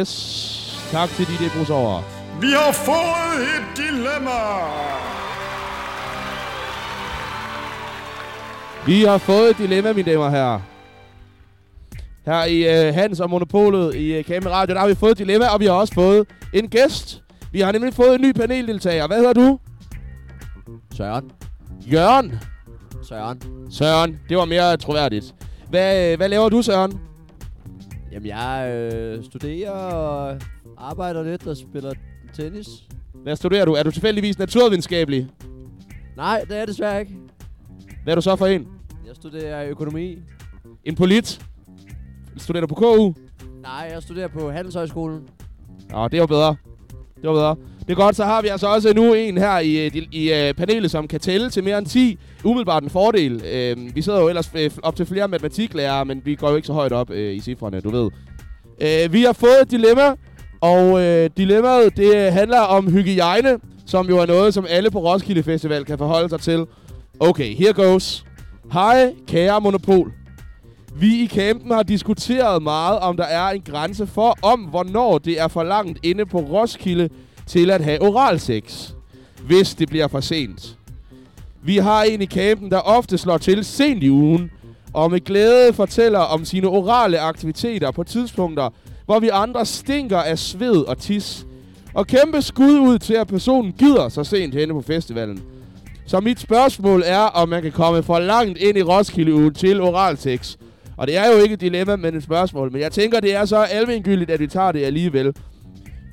Yes. Tak til de det. Vi har fået et dilemma. Vi har fået et dilemma, mine damer og herrer. Her i uh, Hans og Monopolet i uh, Kamera Radio, der har vi fået et dilemma, og vi har også fået en gæst. Vi har nemlig fået en ny paneldeltager. Hvad hedder du? Søren. Jørgen. Søren. Søren. Det var mere troværdigt. Hvad, hvad laver du, Søren? Jamen, jeg øh, studerer og arbejder lidt og spiller tennis. Hvad studerer du? Er du tilfældigvis naturvidenskabelig? Nej, det er jeg desværre ikke. Hvad er du så for en? Jeg studerer økonomi. En polit? Studerer du på KU? Nej, jeg studerer på Handelshøjskolen. Nå, det var bedre. Det var bedre. Det er godt, så har vi altså også nu en her i, øh, i, i panelet, som kan tælle til mere end 10. Umiddelbart en fordel. Øh, vi sidder jo ellers øh, op til flere matematiklærere, men vi går jo ikke så højt op øh, i cifrene, du ved. Øh, vi har fået et dilemma, og øh, dilemmaet det handler om hygiejne, som jo er noget, som alle på Roskilde Festival kan forholde sig til. Okay, here goes. Hej, kære Monopol. Vi i campen har diskuteret meget, om der er en grænse for, om hvornår det er for langt inde på Roskilde til at have oralsex, hvis det bliver for sent. Vi har en i campen, der ofte slår til sent i ugen, og med glæde fortæller om sine orale aktiviteter på tidspunkter, hvor vi andre stinker af sved og tis. Og kæmpe skud ud til, at personen gider så sent henne på festivalen. Så mit spørgsmål er, om man kan komme for langt ind i Roskilde-ugen til oralsex. Og det er jo ikke et dilemma, men et spørgsmål. Men jeg tænker, det er så almengyldigt, at vi tager det alligevel.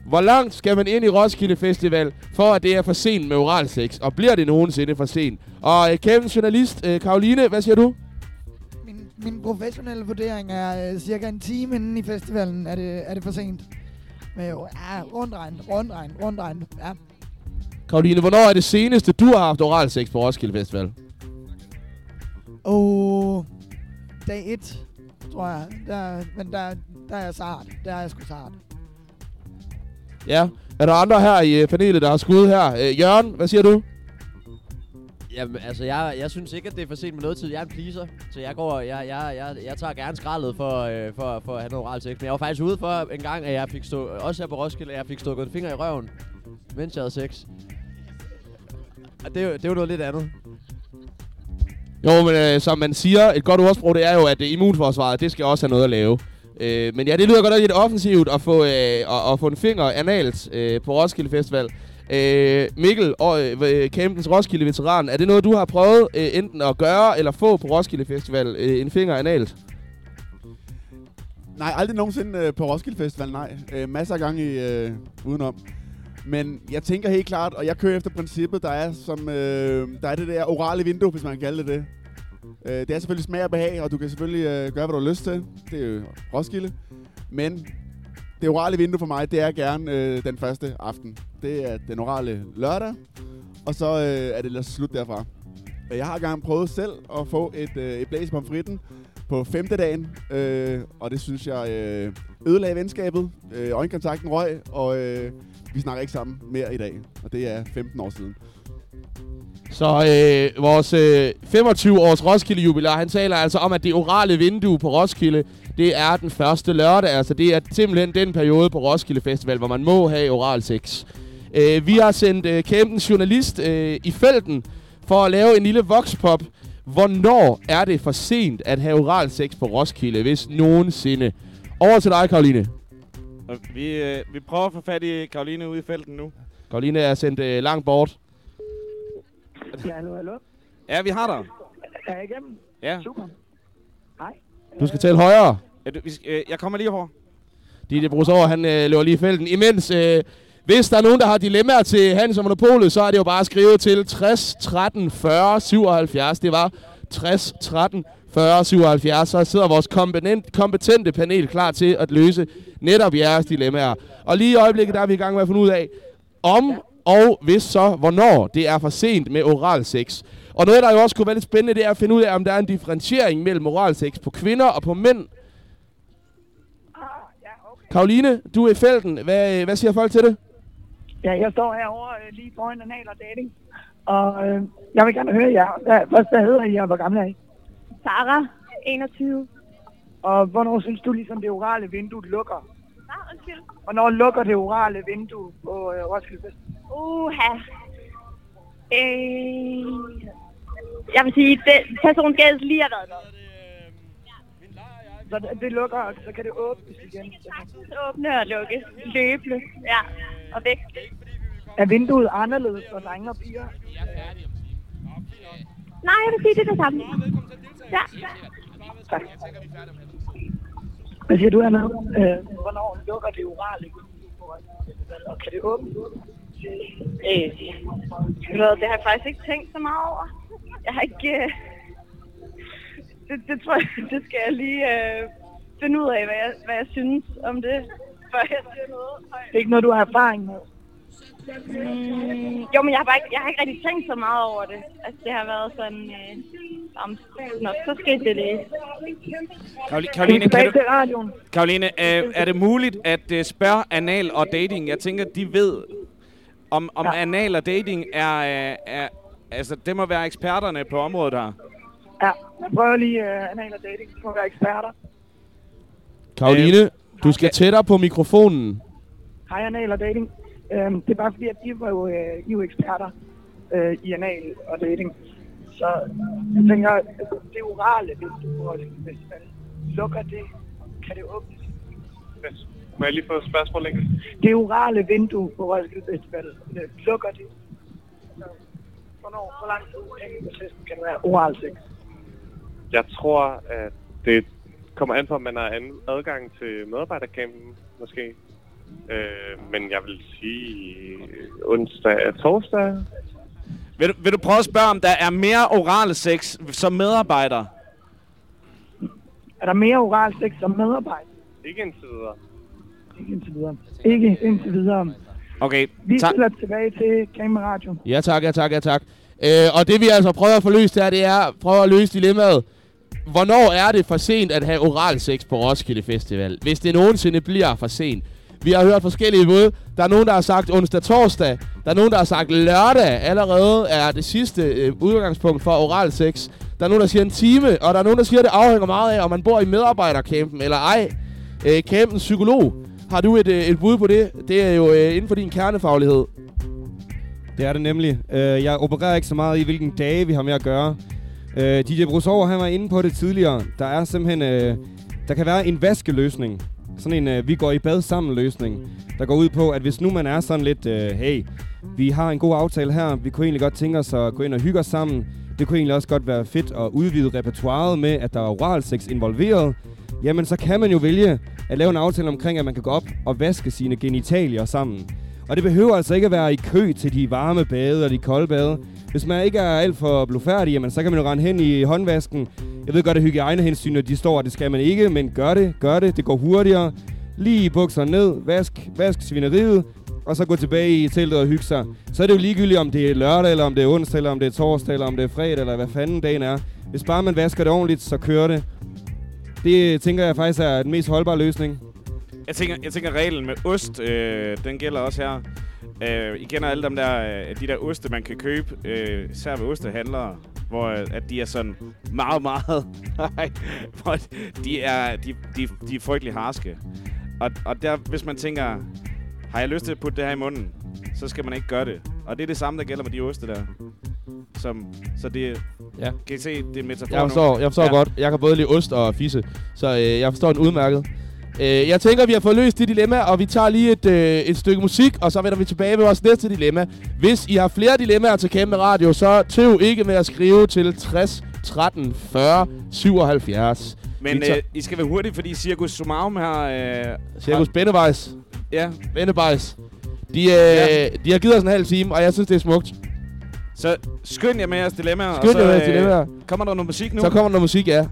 Hvor langt skal man ind i Roskilde Festival, for at det er for sent med oralsex? Og bliver det nogensinde for sent? Og øh, kæmpe journalist, øh, Karoline, hvad siger du? Min, min professionelle vurdering er øh, cirka en time inden i festivalen, er det, er det for sent. Men jo, ja, rundregn, rundregn, rundregn, ja. Karoline, hvornår er det seneste, du har haft oralsex på Roskilde Festival? Og dag 1, tror jeg. Der, men der, der er jeg sart. Der er jeg sgu sart. Ja. Er der andre her i øh, panelet, der har skud her? Øh, Jørgen, hvad siger du? Jamen, altså, jeg, jeg synes ikke, at det er for sent med noget tid. Jeg er en pleaser, så jeg går, jeg, jeg, jeg, jeg tager gerne skraldet for, øh, for, for at have noget oral sex. Men jeg var faktisk ude for en gang, at jeg fik stå, også her på Roskilde, at jeg fik stukket en finger i røven, mens jeg havde sex. Og det, er jo- det er jo noget lidt andet. Jo, men øh, som man siger, et godt ordsprog, det er jo, at det immunforsvaret, det skal også have noget at lave. Øh, men ja, det lyder godt nok lidt offensivt at få, øh, at, at få en finger analt øh, på Roskilde Festival. Øh, Mikkel, og, øh, øh campens Roskilde veteran, er det noget, du har prøvet øh, enten at gøre eller få på Roskilde Festival? Øh, en finger analt? Nej, aldrig nogensinde øh, på Roskilde Festival, nej. Øh, masser af gange øh, udenom. Men jeg tænker helt klart, og jeg kører efter princippet, der er, som, øh, der er det der orale vindue, hvis man kan kalde det det. Øh, det er selvfølgelig smag og behag, og du kan selvfølgelig øh, gøre, hvad du har lyst til. Det er jo Roskilde. Men det orale vindue for mig, det er gerne øh, den første aften. Det er den orale lørdag, og så øh, er det ellers slut derfra. Jeg har engang prøvet selv at få et, øh, et blæs på fritten på femte dagen, øh, og det synes jeg øh, ødelagde venskabet. Øh, øjenkontakten røg, og øh, vi snakker ikke sammen mere i dag, og det er 15 år siden. Så øh, vores øh, 25-års Roskilde jubilar, han taler altså om, at det orale vindue på Roskilde, det er den første lørdag. Altså det er simpelthen den periode på Roskilde Festival, hvor man må have oral sex. Øh, vi har sendt øh, campens journalist øh, i felten for at lave en lille voxpop. Hvornår er det for sent at have oral sex på Roskilde, hvis nogensinde? Over til dig, Karoline. Vi, øh, vi prøver at få fat i Karoline ude i felten nu. Karoline er sendt øh, langt bort. Ja, hallo, hallo. Ja, vi har dig. Er jeg igennem? Ja. Super. Hej. Du skal tale højere. Ja, du, vi skal, øh, jeg kommer lige over. DJ Bruce over, han øh, løber lige i felten. Imens, øh, hvis der er nogen, der har dilemmaer til Hans og Monopolet, så er det jo bare skrevet til 60 13 40 77. Det var 60 13 40 77. Så sidder vores kompetent, kompetente panel klar til at løse netop jeres dilemmaer. Og lige i øjeblikket, der er vi i gang med at finde ud af, om og hvis så, hvornår det er for sent med oral sex. Og noget, der jo også kunne være lidt spændende, det er at finde ud af, om der er en differentiering mellem oral sex på kvinder og på mænd. Karoline, du er i felten. Hvad, hvad siger folk til det? Ja, jeg står herovre øh, lige foran en og dating. Og øh, jeg vil gerne høre jer. Hvad, hvad hedder I, og hvor gamle er I? Sara, 21. Og hvornår synes du ligesom det orale vindue lukker? undskyld. Hvornår lukker det orale vindue på øh, Roskilde Fest? Uha. Øh, jeg vil sige, det, personen skal lige have været der. Så det, det lukker, så kan det åbnes igen. Sagtens åbne og lukke. Løbende. Ja. Og væk. Er vinduet anderledes for drenge og piger? Nej, jeg vil sige, det er det samme. Ja. Tak. Hvad siger du, Anna? Øh, hvornår lukker det orale og kan det åbnes? Øh, det har jeg faktisk ikke tænkt så meget over. Jeg har ikke... Øh, det, det tror jeg, det skal jeg lige øh, finde ud af, hvad jeg, hvad jeg synes om det, før jeg siger noget. Det er ikke noget, du har erfaring med. Mm, jo, men jeg har, bare ikke, jeg har ikke rigtig tænkt så meget over det. Altså, det har været sådan... Øh, om, nå, så skete det det. Karoli- Karoline, kan du. Karoline øh, er det muligt at øh, spørge anal og dating? Jeg tænker, de ved, om, om Ja. anal og dating er, øh, er... Altså, det må være eksperterne på området her. Ja, jeg prøver lige uh, anal og dating. Det må være eksperter. Karoline, du skal tættere på mikrofonen. Hej, anal og dating. Øhm, det er bare fordi, at I var jo, øh, I er jo eksperter øh, i anal og dating. Så jeg tænker, altså, det orale vindue på Roskilde Festival, lukker det? Kan det åbnes? Må jeg lige få et spørgsmål ikke? Det orale vindue på Roskilde Festival, øh, lukker det? Hvornår, hvor lang tid kan være oral sex? Jeg tror, at det kommer an på, om man har anden adgang til medarbejdercampen, måske. Øh, men jeg vil sige onsdag og torsdag. Vil du, vil du prøve at spørge, om der er mere oral sex som medarbejder? Er der mere oral sex som medarbejder? Ikke indtil videre. Ikke indtil videre. Ikke indtil videre. Okay, Vi tak. stiller tilbage til Kameradio. Ja tak, ja tak, ja tak. Øh, og det vi altså prøver at få løst her, det er prøve at løse dilemmaet. Hvornår er det for sent at have oral sex på Roskilde Festival? Hvis det nogensinde bliver for sent. Vi har hørt forskellige bud. Der er nogen, der har sagt onsdag torsdag. Der er nogen, der har sagt lørdag. Allerede er det sidste øh, udgangspunkt for oral sex. Der er nogen, der siger en time. Og der er nogen, der siger, at det afhænger meget af, om man bor i medarbejdercampen eller ej. Øh, campens psykolog. Har du et, øh, et bud på det? Det er jo øh, inden for din kernefaglighed. Det er det nemlig. Øh, jeg opererer ikke så meget i, hvilken dage vi har med at gøre. Øh, DJ Brusover, han var inde på det tidligere. Der er simpelthen... Øh, der kan være en vaskeløsning. Sådan en øh, vi går i bad sammen løsning. Der går ud på, at hvis nu man er sådan lidt... Øh, hey, vi har en god aftale her. Vi kunne egentlig godt tænke os at gå ind og hygge os sammen. Det kunne egentlig også godt være fedt at udvide repertoireet med, at der er oralsex involveret. Jamen, så kan man jo vælge at lave en aftale omkring, at man kan gå op og vaske sine genitalier sammen. Og det behøver altså ikke at være i kø til de varme bade og de kolde bade. Hvis man ikke er alt for blufærdig, jamen, så kan man jo rende hen i håndvasken. Jeg ved godt, at hygiejnehensyn, når de står, at det skal man ikke, men gør det, gør det, det går hurtigere. Lige bukser ned, vask, vask svineriet, og så gå tilbage i teltet og hygge sig. Så er det jo ligegyldigt, om det er lørdag, eller om det er onsdag, eller om det er torsdag, eller om det er fredag, eller hvad fanden dagen er. Hvis bare man vasker det ordentligt, så kører det. Det tænker jeg faktisk er den mest holdbare løsning. Jeg tænker, jeg tænker reglen med ost, øh, den gælder også her. Øh, I kender alle dem der, øh, de der oste, man kan købe, øh, især ved ostehandlere, hvor øh, at de er sådan meget, meget... Nej, hvor de er, de, de, de er frygtelig harske. Og, og der, hvis man tænker, har jeg lyst til at putte det her i munden, så skal man ikke gøre det. Og det er det samme, der gælder med de oste der. Som, så det, Ja. kan I se, det er metafor Jeg forstår, jeg forstår ja. godt. Jeg kan både lide ost og fisse, så øh, jeg forstår den udmærket. Øh, jeg tænker, vi har fået løst det dilemma, og vi tager lige et, øh, et stykke musik, og så vender vi tilbage med vores næste dilemma. Hvis I har flere dilemmaer til Kæmpe Radio, så tøv ikke med at skrive til 60 13 40 77. Men øh, I skal være hurtige, fordi Circus Sumarum her... Øh, Cirkus Bennevejs. Ja. Bennevejs. De, øh, ja. de har givet os en halv time, og jeg synes, det er smukt. Så skynd jer med jeres dilemmaer. Skynd og så, jer med jeres dilemmaer. Kommer der noget musik nu? Så kommer der noget musik, ja.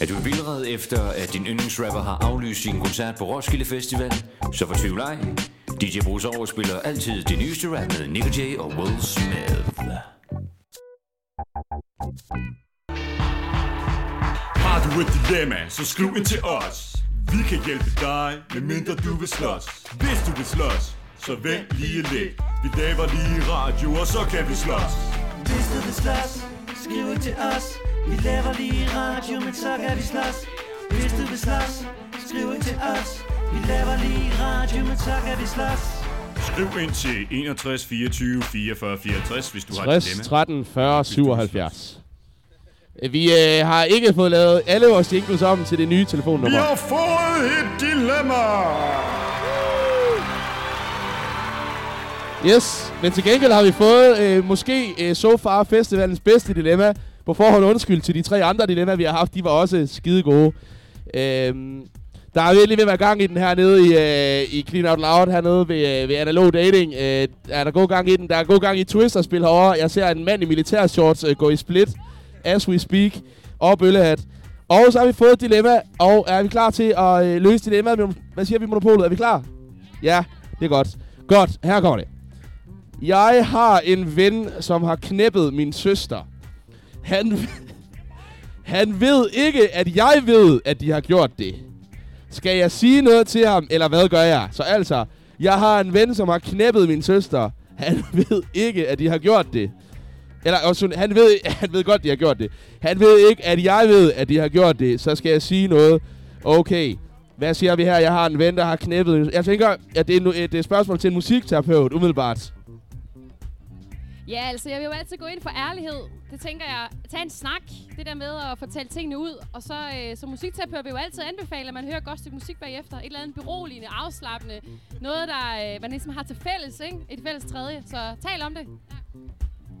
Er du vildred efter, at din yndlingsrapper har aflyst sin koncert på Roskilde Festival? Så fortvivl ej. DJ Bruce Over spiller altid det nyeste rap med Nick J og Will Smith. Har du et dilemma, så skriv ind til os. Vi kan hjælpe dig, medmindre du vil slås. Hvis du vil slås, så vent lige lidt. Vi laver lige radio, og så kan vi slås. Hvis du vil slås, skriv ind til os. Vi laver lige radio, men så kan vi slås. Hvis du vil slås, skriv til os Vi laver lige radio, men så kan vi slås Skriv ind til 61 24 44 54, hvis du har et 60, dilemma. 13, 40, 77. Øh, Vi øh, har ikke fået lavet alle vores jingles om til det nye Vi telefonnummer. har fået et dilemma! Yes, men til gengæld har vi fået øh, måske øh, so far festivalens bedste dilemma. På forhånd undskyld til de tre andre dilemmaer, vi har haft. De var også skide gode. Øhm, der er virkelig ved at være gang i den her nede i, øh, i Clean Out Loud, hernede ved, øh, ved Analog Dating. Øh, er der god gang i den? Der er god gang i Twister-spil herovre. Jeg ser en mand i militærshorts øh, gå i split, as we speak, og bøllehat. Og så har vi fået et dilemma, og er vi klar til at øh, løse dilemmaet? Hvad siger vi, Monopolet? Er vi klar? Ja, det er godt. Godt, her kommer det. Jeg har en ven, som har knæppet min søster. Han, han ved ikke, at jeg ved, at de har gjort det. Skal jeg sige noget til ham, eller hvad gør jeg? Så altså, jeg har en ven, som har knæppet min søster. Han ved ikke, at de har gjort det. Eller også, han ved, han ved godt, de har gjort det. Han ved ikke, at jeg ved, at de har gjort det. Så skal jeg sige noget. Okay, hvad siger vi her? Jeg har en ven, der har knæppet... Jeg tænker, at det er nu- et spørgsmål til en musikterapeut, umiddelbart. Ja, altså, jeg vil jo altid gå ind for ærlighed. Det tænker jeg. Tag en snak. Det der med at fortælle tingene ud. Og så øh, som musikterapeut vil jeg jo altid anbefale, at man hører et godt stykke musik bagefter. Et eller andet beroligende, afslappende. Noget, der øh, man ligesom har til fælles, ikke? Et fælles tredje. Så tal om det.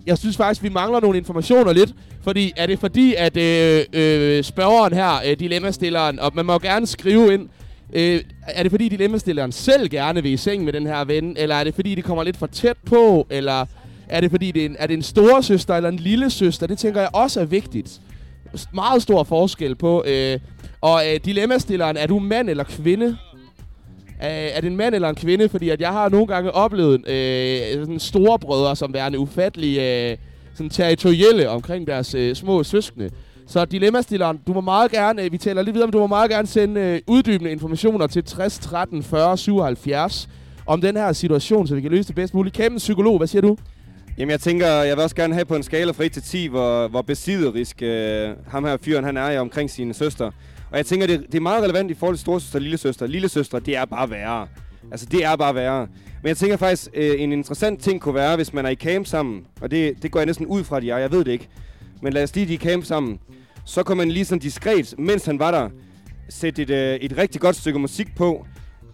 jeg synes faktisk, vi mangler nogle informationer lidt. Fordi, er det fordi, at øh, øh, spørgeren her, øh, dilemmastilleren, og man må jo gerne skrive ind, øh, er det fordi dilemmastilleren selv gerne vil i seng med den her ven, eller er det fordi, det kommer lidt for tæt på, eller er det fordi, det er, en, er det en store søster eller en lille søster? Det tænker jeg også er vigtigt. Meget stor forskel på. Øh, og øh, dilemmastilleren, er du mand eller kvinde? Er, er det en mand eller en kvinde? Fordi at jeg har nogle gange oplevet øh, sådan store brødre, som værende ufattelige øh, sådan territorielle omkring deres øh, små søskende. Så dilemmastilleren, du må meget gerne, øh, vi taler lidt videre, men du må meget gerne sende øh, uddybende informationer til 60 13 40 77 om den her situation, så vi kan løse det bedst muligt. Kæmpe psykolog, hvad siger du? Jamen, jeg tænker, jeg vil også gerne have på en skala fra 1 til 10, hvor, hvor besidderisk øh, ham her fyren, han er omkring sine søster. Og jeg tænker, det, det er meget relevant i forhold til storsøster og lillesøster. Lillesøster, det er bare værre. Altså, det er bare værre. Men jeg tænker faktisk, øh, en interessant ting kunne være, hvis man er i camp sammen, og det, det går jeg næsten ud fra, at de er, jeg ved det ikke. Men lad os lige, de i camp sammen. Så kan man lige sådan diskret, mens han var der, sætte et, øh, et rigtig godt stykke musik på,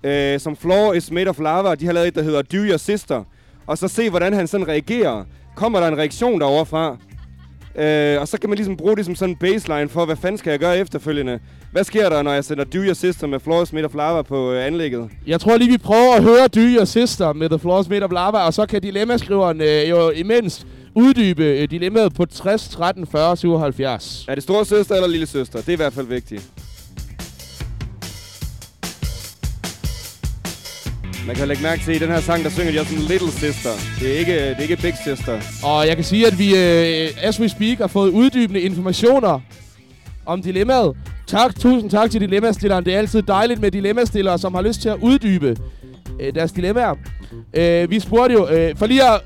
øh, som Floor is Made of Lava. De har lavet et, der hedder Do Your Sister. Og så se, hvordan han sådan reagerer. Kommer der en reaktion derovre fra? Øh, og så kan man ligesom bruge det som sådan en baseline for, hvad fanden skal jeg gøre efterfølgende? Hvad sker der, når jeg sætter Do Your Sister med Floor is Made of Lava på øh, anlægget? Jeg tror lige, vi prøver at høre Do Your Sister med The Floors Made of Lava, og så kan dilemmaskriveren øh, jo imens uddybe øh, dilemmaet på 60 13 40 77. Er det store søster eller lille søster? Det er i hvert fald vigtigt. Man kan lægge mærke til, at i den her sang, der synger de også en Little Sister. Det er ikke, det er ikke Big Sister. Og jeg kan sige, at vi, uh, as we speak, har fået uddybende informationer om dilemmaet. Tak, tusind tak til dilemmastilleren. Det er altid dejligt med dilemmastillere, som har lyst til at uddybe øh, deres dilemmaer. Øh, vi spurgte jo, øh, for lige at...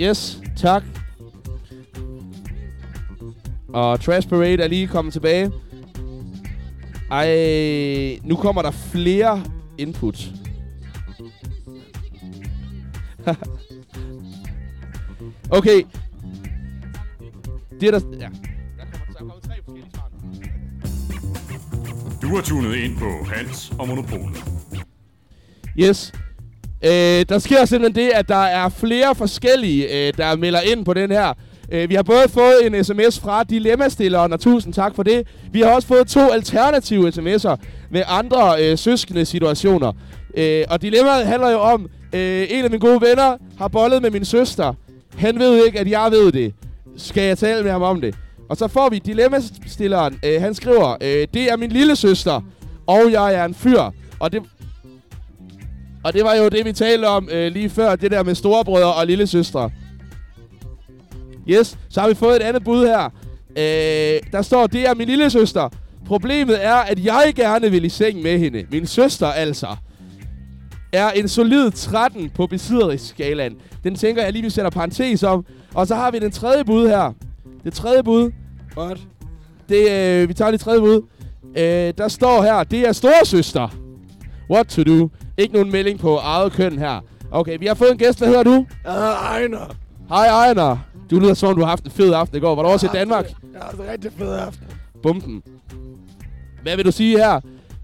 Yes, tak. Og Trash Parade er lige kommet tilbage. Ej, nu kommer der flere input. okay. Det er der... Ja. Du har tunet ind på Hans og Monopolet. Yes. Øh, der sker simpelthen det, at der er flere forskellige, øh, der melder ind på den her. Øh, vi har både fået en sms fra Dilemmastilleren, og tusind tak for det. Vi har også fået to alternative sms'er med andre øh, søskende situationer. Øh, og dilemmaet handler jo om, øh, en af mine gode venner har bollet med min søster. Han ved ikke, at jeg ved det. Skal jeg tale med ham om det? Og så får vi dilemmastilleren. Øh, han skriver, øh, det er min lille søster, og jeg er en fyr. Og det, og det var jo det, vi talte om øh, lige før, det der med storebrødre og lille søstre. Yes, så har vi fået et andet bud her. Øh, der står, det er min lille søster. Problemet er, at jeg gerne vil i seng med hende. Min søster altså er en solid 13 på besidderisk-skalaen. Den tænker jeg lige, vi sætter parentes om. Og så har vi den tredje bud her. Det tredje bud. What? Det, øh, vi tager det tredje bud. Øh, der står her, det er storesøster. What to do? Ikke nogen melding på eget køn her. Okay, vi har fået en gæst. Hvad hedder du? Uh, Ejner. Hej, Ejner. Du lyder som om, du har haft en fed aften i går. Var du også i Danmark? Jeg har haft en rigtig fed aften. Bumpen. Hvad vil du sige her?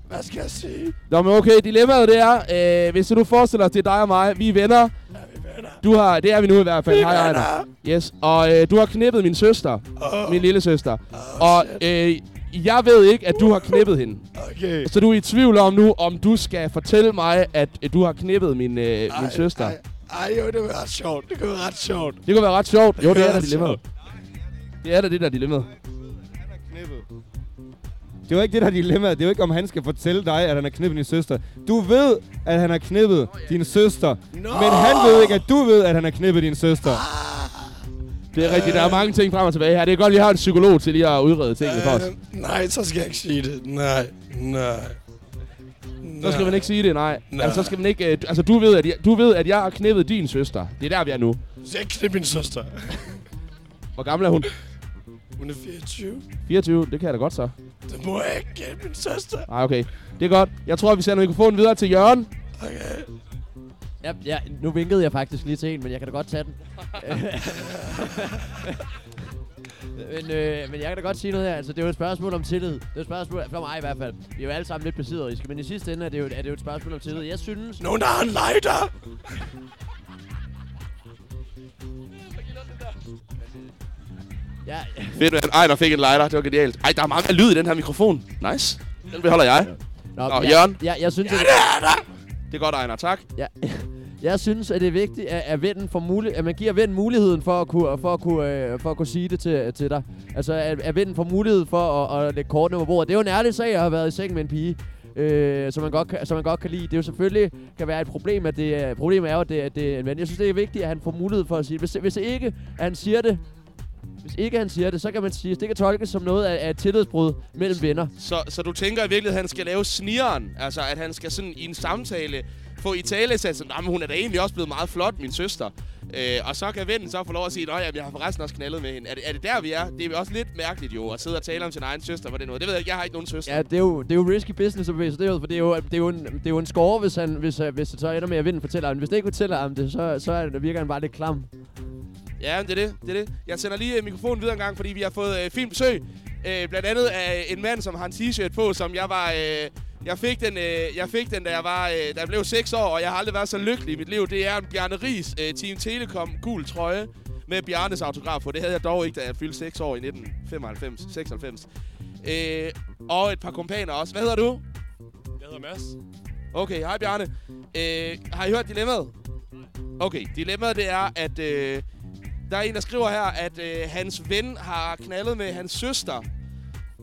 Hvad skal jeg sige? Nå, men okay, dilemmaet det er, øh, hvis du nu forestiller dig, det er dig og mig, vi er venner. Ja, vi er venner. Du har, det er vi nu i hvert fald. Vi Hej, Ejner. Yes, og øh, du har knippet min søster, Åh. min lille søster. og øh, jeg ved ikke, at du har knippet hende. Okay. Så du er i tvivl om nu, om du skal fortælle mig, at øh, du har knippet min, øh, min søster. Ej, ej, jo, det var ret sjovt. Det kunne være ret sjovt. Det kunne være ret sjovt. Jo, Det det er da dilemmaet. Det er da det der dilemmaet. Det var ikke det, der er dilemmaet. Det er jo ikke, om han skal fortælle dig, at han har knippet din søster. Du ved, at han har knippet din søster. Men han ved ikke, at du ved, at han har knippet din søster. Det er rigtigt. Der er mange ting frem og tilbage her. Det er godt, at vi har en psykolog til lige at udrede tingene for os. Øh, nej, så skal jeg ikke sige det. Nej, nej. Så skal man ikke sige det, nej. Nej. Altså, så skal man ikke... Øh, altså, du ved, at jeg, du ved, at jeg har knippet din søster. Det er der, vi er nu. Så jeg knip min søster. Hvor gammel er hun? Hun er 24. 24. Det kan jeg da godt så. Det må jeg ikke knippe min søster. Nej, okay. Det er godt. Jeg tror, vi sender mikrofonen videre til Jørgen. Okay. Ja, ja, nu vinkede jeg faktisk lige til en, men jeg kan da godt tage den. men, øh, men jeg kan da godt sige noget her. Altså, det er jo et spørgsmål om tillid. Det er et spørgsmål, for mig i hvert fald. Vi er jo alle sammen lidt besidderiske, men i sidste ende er det jo, er det jo et spørgsmål om tillid. Jeg synes... Nogen, der har en lighter! Ja, Fedt, man. Ej, der fik en lighter. Det var genialt. Ej, der er meget lyd i den her mikrofon. Nice. Den beholder jeg. Nå, Nå, jeg, Jørgen. Jeg, jeg synes, Ja, at, det er der! Det er godt, Ejner. Tak. Ja, jeg synes, at det er vigtigt, at, at, vennen får mulig, at man giver vennen muligheden for at kunne, for at kunne, øh, for at kunne sige det til, til dig. Altså, at, at vennen får mulighed for at, at lægge kortene på bordet. Det er jo en ærlig sag, at have været i seng med en pige. Øh, som, man godt som man godt kan lide. Det er jo selvfølgelig kan være et problem, at det problemet er jo, at det, at det er en ven. Jeg synes, det er vigtigt, at han får mulighed for at sige det. Hvis, hvis ikke, at han siger det, hvis ikke han siger det, så kan man sige, at det kan tolkes som noget af, af et tillidsbrud mellem venner. Så, så du tænker i virkeligheden, at han skal lave snigeren? Altså, at han skal sådan i en samtale få i tale sat sådan, "Nå, men hun er da egentlig også blevet meget flot, min søster. Øh, og så kan vennen så få lov at sige, at jeg har forresten også knaldet med hende. Er det, er det der, vi er? Det er også lidt mærkeligt jo, at sidde og tale om sin egen søster på den måde. Det ved jeg ikke, jeg har ikke nogen søster. Ja, det er jo, det er jo risky business at bevæge sig derud, for det er jo, det er jo, en, det er jo en score, hvis, han, hvis, øh, hvis det så ender med at vinde fortæller ham. Hvis det ikke fortæller ham det, så, så er det, virker han bare lidt klam. Ja, men det er det. det, er det. Jeg sender lige øh, mikrofonen videre en gang, fordi vi har fået øh, fint besøg. Øh, blandt andet af en mand, som har en t-shirt på, som jeg var... Øh, jeg fik, den, øh, jeg fik den, da jeg, var, øh, da jeg blev 6 år, og jeg har aldrig været så lykkelig i mit liv. Det er en Bjarne Ries øh, Team Telekom gul trøje med Bjarnes autograf på. Det havde jeg dog ikke, da jeg fyldte 6 år i 1995, 96. Øh, og et par kompaner også. Hvad hedder du? Jeg hedder Mads. Okay, hej Bjarne. Øh, har I hørt dilemmaet? Okay, dilemmaet det er, at øh, der er en, der skriver her, at øh, hans ven har knaldet med hans søster.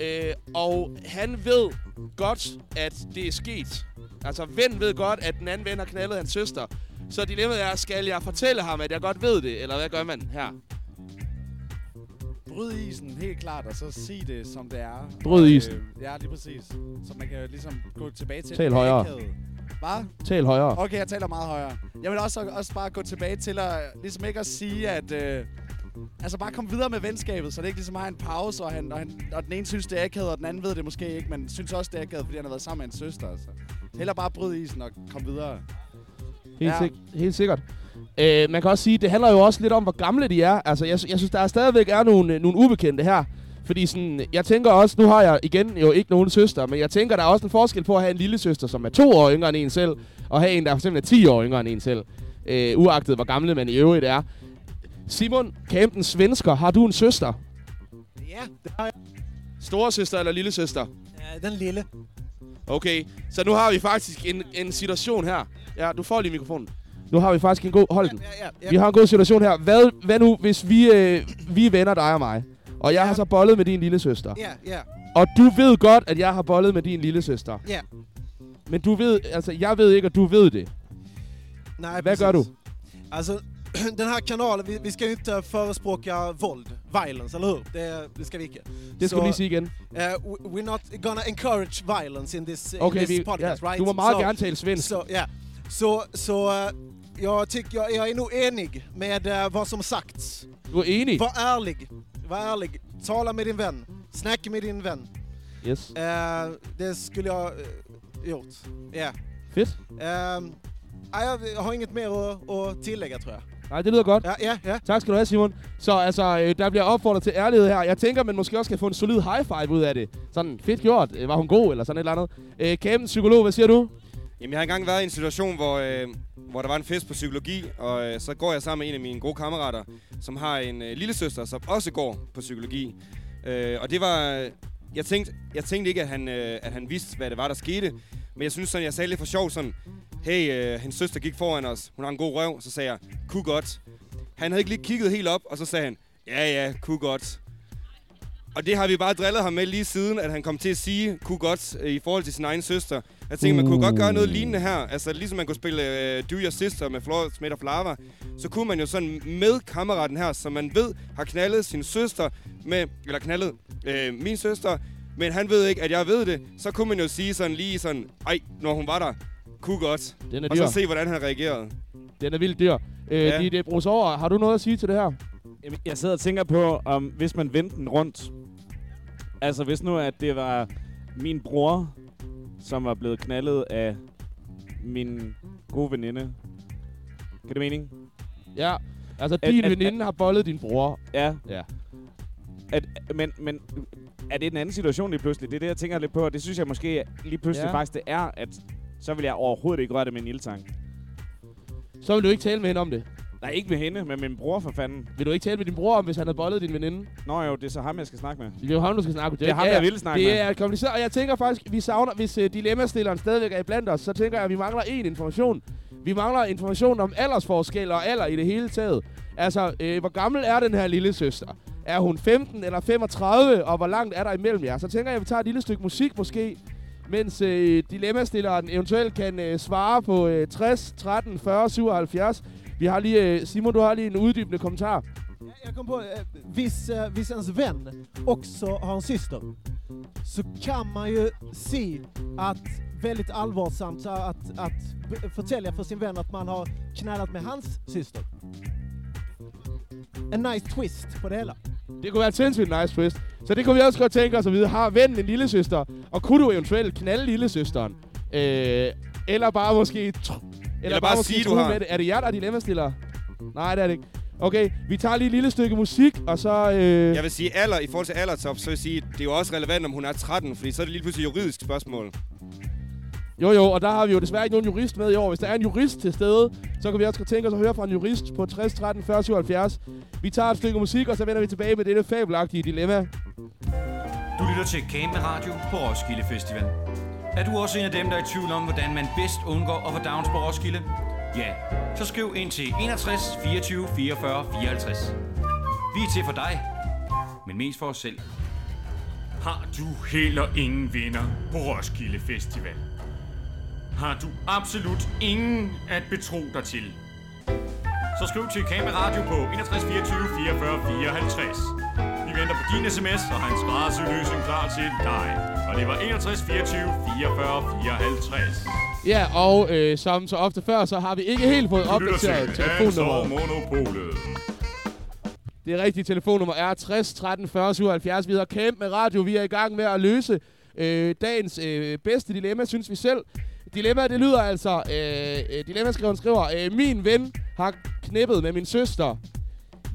Øh, og han ved godt, at det er sket. Altså, ven ved godt, at den anden ven har knaldet hans søster. Så dilemmaet er, skal jeg fortælle ham, at jeg godt ved det? Eller hvad gør man her? Bryd isen, helt klart, og så sig det, som det er. Bryd isen. Øh, ja, lige præcis. Så man kan ligesom gå tilbage til... Tal det højere. Hvad? Tal højere. Okay, jeg taler meget højere. Jeg vil også, også bare gå tilbage til at ligesom ikke at sige, at... Øh, altså bare komme videre med venskabet, så det ikke ligesom har en pause, og, han, og, han, og den ene synes, det er akavet, og den anden ved det måske ikke, men synes også, det er akavet, fordi han har været sammen med en søster. Altså. Heller bare bryde isen og komme videre. Helt, Ja. ja. sik- helt sikkert. Øh, man kan også sige, det handler jo også lidt om, hvor gamle de er. Altså, jeg, jeg synes, der er stadigvæk er nogle, øh, nogle ubekendte her. Fordi sådan, jeg tænker også, nu har jeg igen jo ikke nogen søster, men jeg tænker, der er også en forskel på at have en lille søster, som er to år yngre end en selv, og have en, der for eksempel er 10 år yngre end en selv. Øh, uagtet hvor gamle man i øvrigt er. Simon Campen Svensker, har du en søster? Ja, det har jeg. Store søster eller lille søster? Ja, den lille. Okay, så nu har vi faktisk en, en situation her. Ja, du får lige mikrofonen. Nu har vi faktisk en god... Hold den. ja, ja. Vi har en god situation her. Hvad, hvad nu, hvis vi, øh, vi er venner, dig og mig, og jeg har så bollet med din lille søster, Ja, ja. og du ved godt, at jeg har bollet med din lille søster, Ja. men du ved, altså jeg ved ikke, at du ved det. Nej, Hvad gør du? Alltså, den här kanalen, vi, vi ska ju inte förespråka våld, violence, eller hur? Det, det ska vi inte. Det du lige sige igen. Uh, we- we're not gonna encourage violence in this, in Okay, this vi- podcast, ja, right? du må meget gerne tale svensk. Så, ja. Så, så eh, jag tycker, jag, jag är nog enig med eh, vad som sagts. Du är enig? Var ärlig. Var ärlig. Tala med din vän. Snacka med din vän. Yes. Eh, det skulle jag eh, gjort. Ja. Fedt. Ehm, nej, jag jag har inget mer att, att tillägga tror jeg. Nej, det lyder godt. Ja, ja, ja. Tak skal du have, Simon. Så altså, øh, der bliver opfordret til ærlighed her. Jeg tænker, man måske også kan få en solid high five ud af det. Sådan, fedt gjort. Øh, Var hun god, eller sådan et eller andet. Øh, Kæben, psykolog, hvad siger du? Jamen, jeg har engang været i en situation, hvor, øh, hvor der var en fest på psykologi, og øh, så går jeg sammen med en af mine gode kammerater, som har en øh, lille søster, som også går på psykologi. Øh, og det var... Jeg tænkte, jeg tænkte ikke, at han, øh, at han vidste, hvad det var, der skete. Men jeg synes sådan, jeg sagde lidt for sjov sådan, hey, øh, hendes søster gik foran os, hun har en god røv. Så sagde jeg, kunne godt. Han havde ikke lige kigget helt op, og så sagde han, ja ja, kunne godt. Og det har vi bare drillet ham med lige siden, at han kom til at sige, kunne godt, øh, i forhold til sin egen søster. Jeg tænkte, man kunne godt gøre noget lignende her. Altså, ligesom man kunne spille øh, Do Your Sister med Flora Smith of Lava, så kunne man jo sådan med kammeraten her, som man ved har knaldet sin søster med, eller knaldet øh, min søster, men han ved ikke, at jeg ved det, så kunne man jo sige sådan lige sådan, ej, når hun var der, kunne godt. Den er og så dyr. se, hvordan han reagerede. Den er vildt dyr. Øh, Ja. Dit Bruce over, har du noget at sige til det her? Jamen, Jeg sidder og tænker på, om hvis man vendte den rundt. Altså, hvis nu, at det var min bror, som var blevet knaldet af min gode veninde. Kan det mening? Ja, altså At- din at- veninde har bollet din bror. Ja. Ja. At, men, men er det en anden situation lige pludselig? Det er det, jeg tænker lidt på, og det synes jeg måske lige pludselig Ja. faktisk, det er, at så vil jeg overhovedet ikke røre det med en ildtang. Så vil du ikke tale med hende om det? Nej, ikke med hende, men min bror for fanden. Vil du ikke tale med din bror om, hvis han havde bollet din veninde? Nå jo, det er så ham, jeg skal snakke med. Det er jo ham, du skal snakke med. Det er ham, jeg vil snakke det med. er kompliceret, og jeg tænker faktisk, vi savner, hvis uh, dilemmastilleren stadigvæk er blandt os, så tænker jeg, at vi mangler én information. Vi mangler information om aldersforskel og alder i det hele taget. Altså, øh, hvor gammel er den her lille søster? Er hun 15 eller 35, og hvor langt er der imellem jer? Så tænker jeg, at vi tager et lille stykke musik måske, mens øh, dilemmastilleren eventuelt kan øh, svare på øh, 60, 13, 40, 77. Vi har lige, øh, Simon, du har lige en uddybende kommentar. Jag kom på, øh, hvis, øh, hvis ens vän också har en syster så kan man ju se att väldigt allvarsamt att, att förtälja för sin vän att man har knallat med hans syster. En nice twist på det hela. Det kunne være et sindssygt nice twist. Så det kunne vi også godt tænke os at vide. Har vennen en lille søster? Og kunne du eventuelt knalde lille søsteren? Øh, eller bare måske... Tr- eller, bare måske sige, du har. Med det. Er det jer, der er dilemmastillere? Nej, det er det ikke. Okay, vi tager lige et lille stykke musik, og så... Øh, Jeg vil sige alder, i forhold til aldertop, så vil jeg sige, det er jo også relevant, om hun er 13, fordi så er det lige pludselig et juridisk spørgsmål. Jo, jo, og der har vi jo desværre ikke nogen jurist med i år. Hvis der er en jurist til stede, så kan vi også tænke os at høre fra en jurist på 60 13 40 77. Vi tager et stykke musik, og så vender vi tilbage med dette fabelagtige dilemma. Du lytter til Campe Radio på Roskilde Festival. Er du også en af dem, der er i tvivl om, hvordan man bedst undgår at få downs på Roskilde? Ja, så skriv ind til 61 24 44 54. Vi er til for dig, men mest for os selv. Har du heller ingen venner på Roskilde Festival? Har du absolut ingen at betro dig til? Så skriv til Kamera Radio på 61 24 44 54. Vi venter på din sms og har en skræddersyg klar til dig. Og det var 61 24 44 54. Ja, og øh, som så ofte før, så har vi ikke helt fået opdateret telefonnummeret. Monopolet. Det rigtige telefonnummer er 60 13 40 77. Vi hedder Camp med Radio. Vi er i gang med at løse øh, dagens øh, bedste dilemma, synes vi selv. Dilemmaet, det lyder altså, øh, øh, dilemmaskriveren skriver, øh, min ven har knippet med min søster.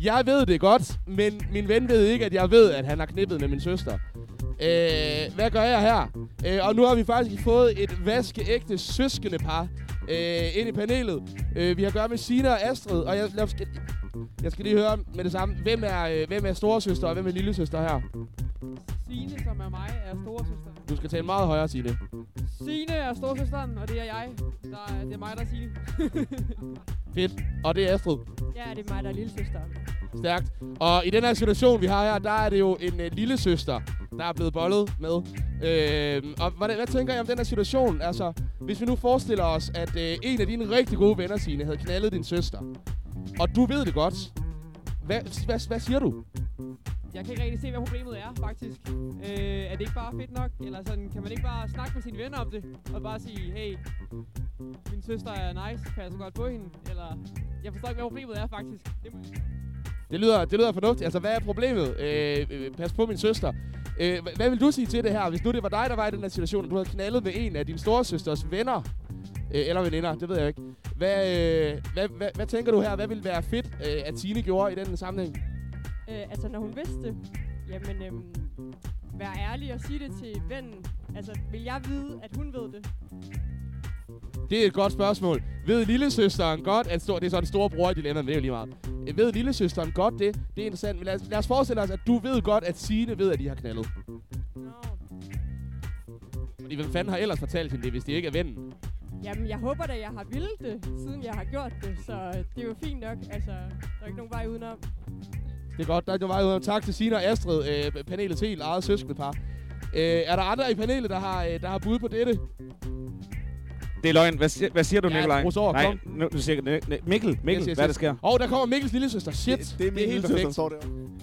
Jeg ved det godt, men min ven ved ikke, at jeg ved, at han har knippet med min søster. Øh, hvad gør jeg her? Øh, og nu har vi faktisk fået et vaskeægte søskende par øh, ind i panelet. Øh, vi har at gøre med Sina og Astrid, og jeg, jeg, skal, jeg skal lige høre med det samme. Hvem er, øh, hvem er storesøster, og hvem er lillesøster her? Signe, som er mig, er storesøster. Du skal tale meget højere, Signe. Signe er storesøsteren, og det er jeg. Der er, det er mig, der er Signe. Fedt. Og det er Astrid. Ja, det er mig, der er lillesøster. Stærkt. Og i den her situation, vi har her, der er det jo en øh, lille søster, der er blevet bollet med. Øh, og hvad, hvad tænker I om den her situation? Altså, hvis vi nu forestiller os, at øh, en af dine rigtig gode venner, Signe, havde knaldet din søster, og du ved det godt, hvad, hvad, hvad siger du? Jeg kan ikke rigtig se, hvad problemet er, faktisk. Øh, er det ikke bare fedt nok? Eller sådan, kan man ikke bare snakke med sine venner om det? Og bare sige, hey, min søster er nice, kan jeg så godt på hende? Eller, jeg forstår ikke, hvad problemet er, faktisk. Det må... Det lyder, det lyder fornuftigt. Altså, hvad er problemet? Øh, øh, pas på min søster. Øh, hvad vil du sige til det her, hvis nu det var dig, der var i den her situation, og du havde knaldet med en af din storesøsters venner? Øh, eller veninder, det ved jeg ikke. Hvad, øh, hvad, hvad, hvad tænker du her? Hvad ville være fedt, øh, at Tine gjorde i den sammenhæng? Øh, altså, når hun vidste det, jamen, øhm, vær ærlig og sige det til vennen. Altså, vil jeg vide, at hun ved det? Det er et godt spørgsmål. Ved lillesøsteren godt, at stor, det er så den store bror i dilemmaet, men det er jo lige meget. Ved lillesøsteren godt det? Det er interessant. Men lad os, lad os forestille os, at du ved godt, at Signe ved, at de har knaldet. Fordi hvem fanden har ellers fortalt hende det, hvis det ikke er vennen? Jamen, jeg håber da, jeg har vildt det, siden jeg har gjort det. Så øh, det er jo fint nok. Altså, der er ikke nogen vej udenom. Det er godt. Der er ikke nogen vej ud. Tak til Signe og Astrid, øh, panelets helt eget søskendepar. Øh, er der andre i panelet, der har, øh, der har bud på dette? Det er løgn. Hvad, siger, hvad siger du, Ja, Nikolaj? Rosår, Nej, kom. nu, du siger Mikkel. Mikkel, Yes, yes, hvad yes. der sker? Åh, oh, der kommer Mikkels lillesøster. Shit. Det, det er helt lillesøster, perfekt. der står der.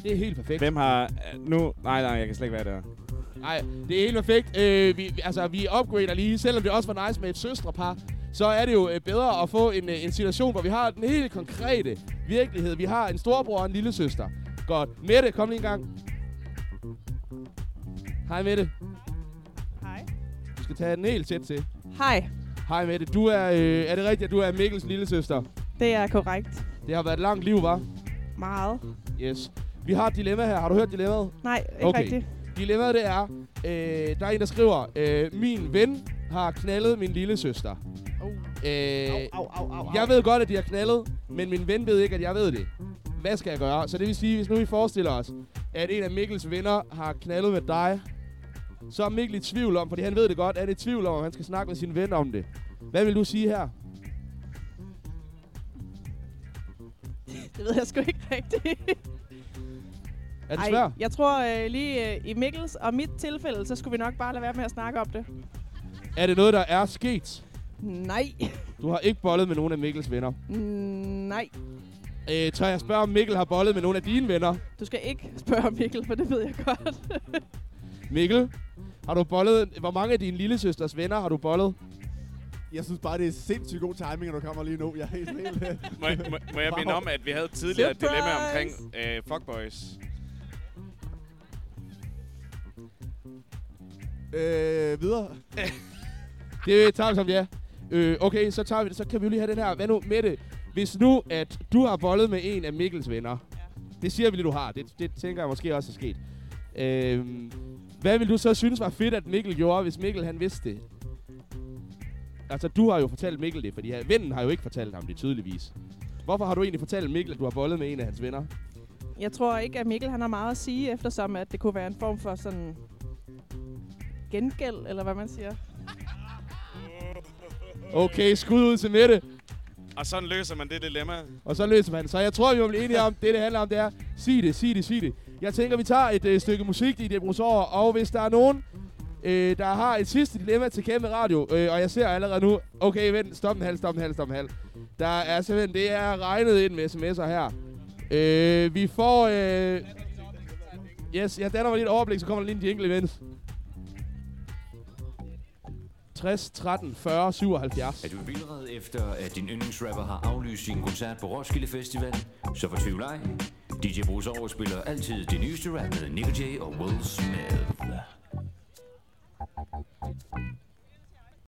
Det er helt perfekt. Hvem har... Nu... Nej, nej, jeg kan slet ikke være der. Nej, det er helt perfekt. Øh, vi, vi- altså, vi upgrader lige. Selvom det også var nice med et søstrepar, så er det jo øh, bedre at få en, øh, en situation, hvor vi har den helt konkrete virkelighed. Vi har en storbror og en lille søster. Godt. Mette, kom lige en gang. Hej Mette. Hej. Du skal tage den helt tæt til. Hej, Hej Mette. Du er, øh, er det rigtigt, at du er Mikkels lille søster? det er korrekt. Det har været et langt liv, var? Meget. Yes. Vi har et dilemma her. Har du hørt dilemmaet? Nej, ikke rigtigt. Dilemmaet det er, øh, der er en, der skriver, øh, min ven har knaldet min lille søster. Øh, jeg ved godt, at de har knaldet, men min ven ved ikke, at jeg ved det. Hvad skal jeg gøre? Så det vil sige, hvis nu vi forestiller os, at en af Mikkels venner har knaldet med dig, så er Mikkel i tvivl om, fordi han ved det godt, er det i tvivl om, at han skal snakke med sin ven om det. Hvad vil du sige her? Det ved jeg sgu ikke rigtigt. Er det svært? jeg tror øh, lige øh, i Mikkels og mit tilfælde, så skulle vi nok bare lade være med at snakke om det. Er det noget, der er sket? Nej. Du har ikke bollet med nogen af Mikkels venner. Mm, nej. Øh, tør jeg spørge, om Mikkel har bollet med nogle af dine venner? Du skal ikke spørge om Mikkel, for det ved jeg godt. Mikkel, har du bollet... Hvor mange af dine lillesøsters venner har du bollet? Jeg synes bare, det er sindssygt god timing, at du kommer lige nu. Jeg er helt, helt... Må, jeg- må, må jeg minde om, at vi havde tidligere et dilemma omkring øh, fuckboys? Øh, videre. Det tager vi som ja. Øh, okay, så, tager vi det. så kan vi lige have den her. Hvad nu, Mette? Hvis nu, at du har bollet med en af Mikkels venner. Ja. Det siger vi lige, du har. Det, det tænker jeg måske også er sket. Øh, hvad vil du så synes var fedt, at Mikkel gjorde, hvis Mikkel han vidste det? Altså, du har jo fortalt Mikkel det, fordi vennen har jo ikke fortalt ham det tydeligvis. Hvorfor har du egentlig fortalt Mikkel, at du har bollet med en af hans venner? Jeg tror ikke, at Mikkel han har meget at sige, eftersom at det kunne være en form for sådan gengæld, eller hvad man siger. Okay, skud ud til Mette. Og sådan løser man det dilemma. Og så løser man det. Så jeg tror, vi må blive enige om, det det handler om, det er, sig det, sig det, sig det. Jeg tænker, vi tager et øh, stykke musik i det over, og hvis der er nogen, øh, der har et sidste dilemma til kæmpe radio, øh, og jeg ser allerede nu, okay, vent, stop en halv, stop en halv, stop en halv. Der er simpelthen, det er regnet ind med sms'er her. Øh, vi får, øh, yes, jeg danner mig lige et overblik, så kommer der lige en jingle imens. 60, 13, 40, 77. Er du vildred efter, at din yndlingsrapper har aflyst sin koncert på Roskilde Festival? Så fortvivl ej. DJ Bruce overspiller altid det nyeste rap med Nick J og Will Smith.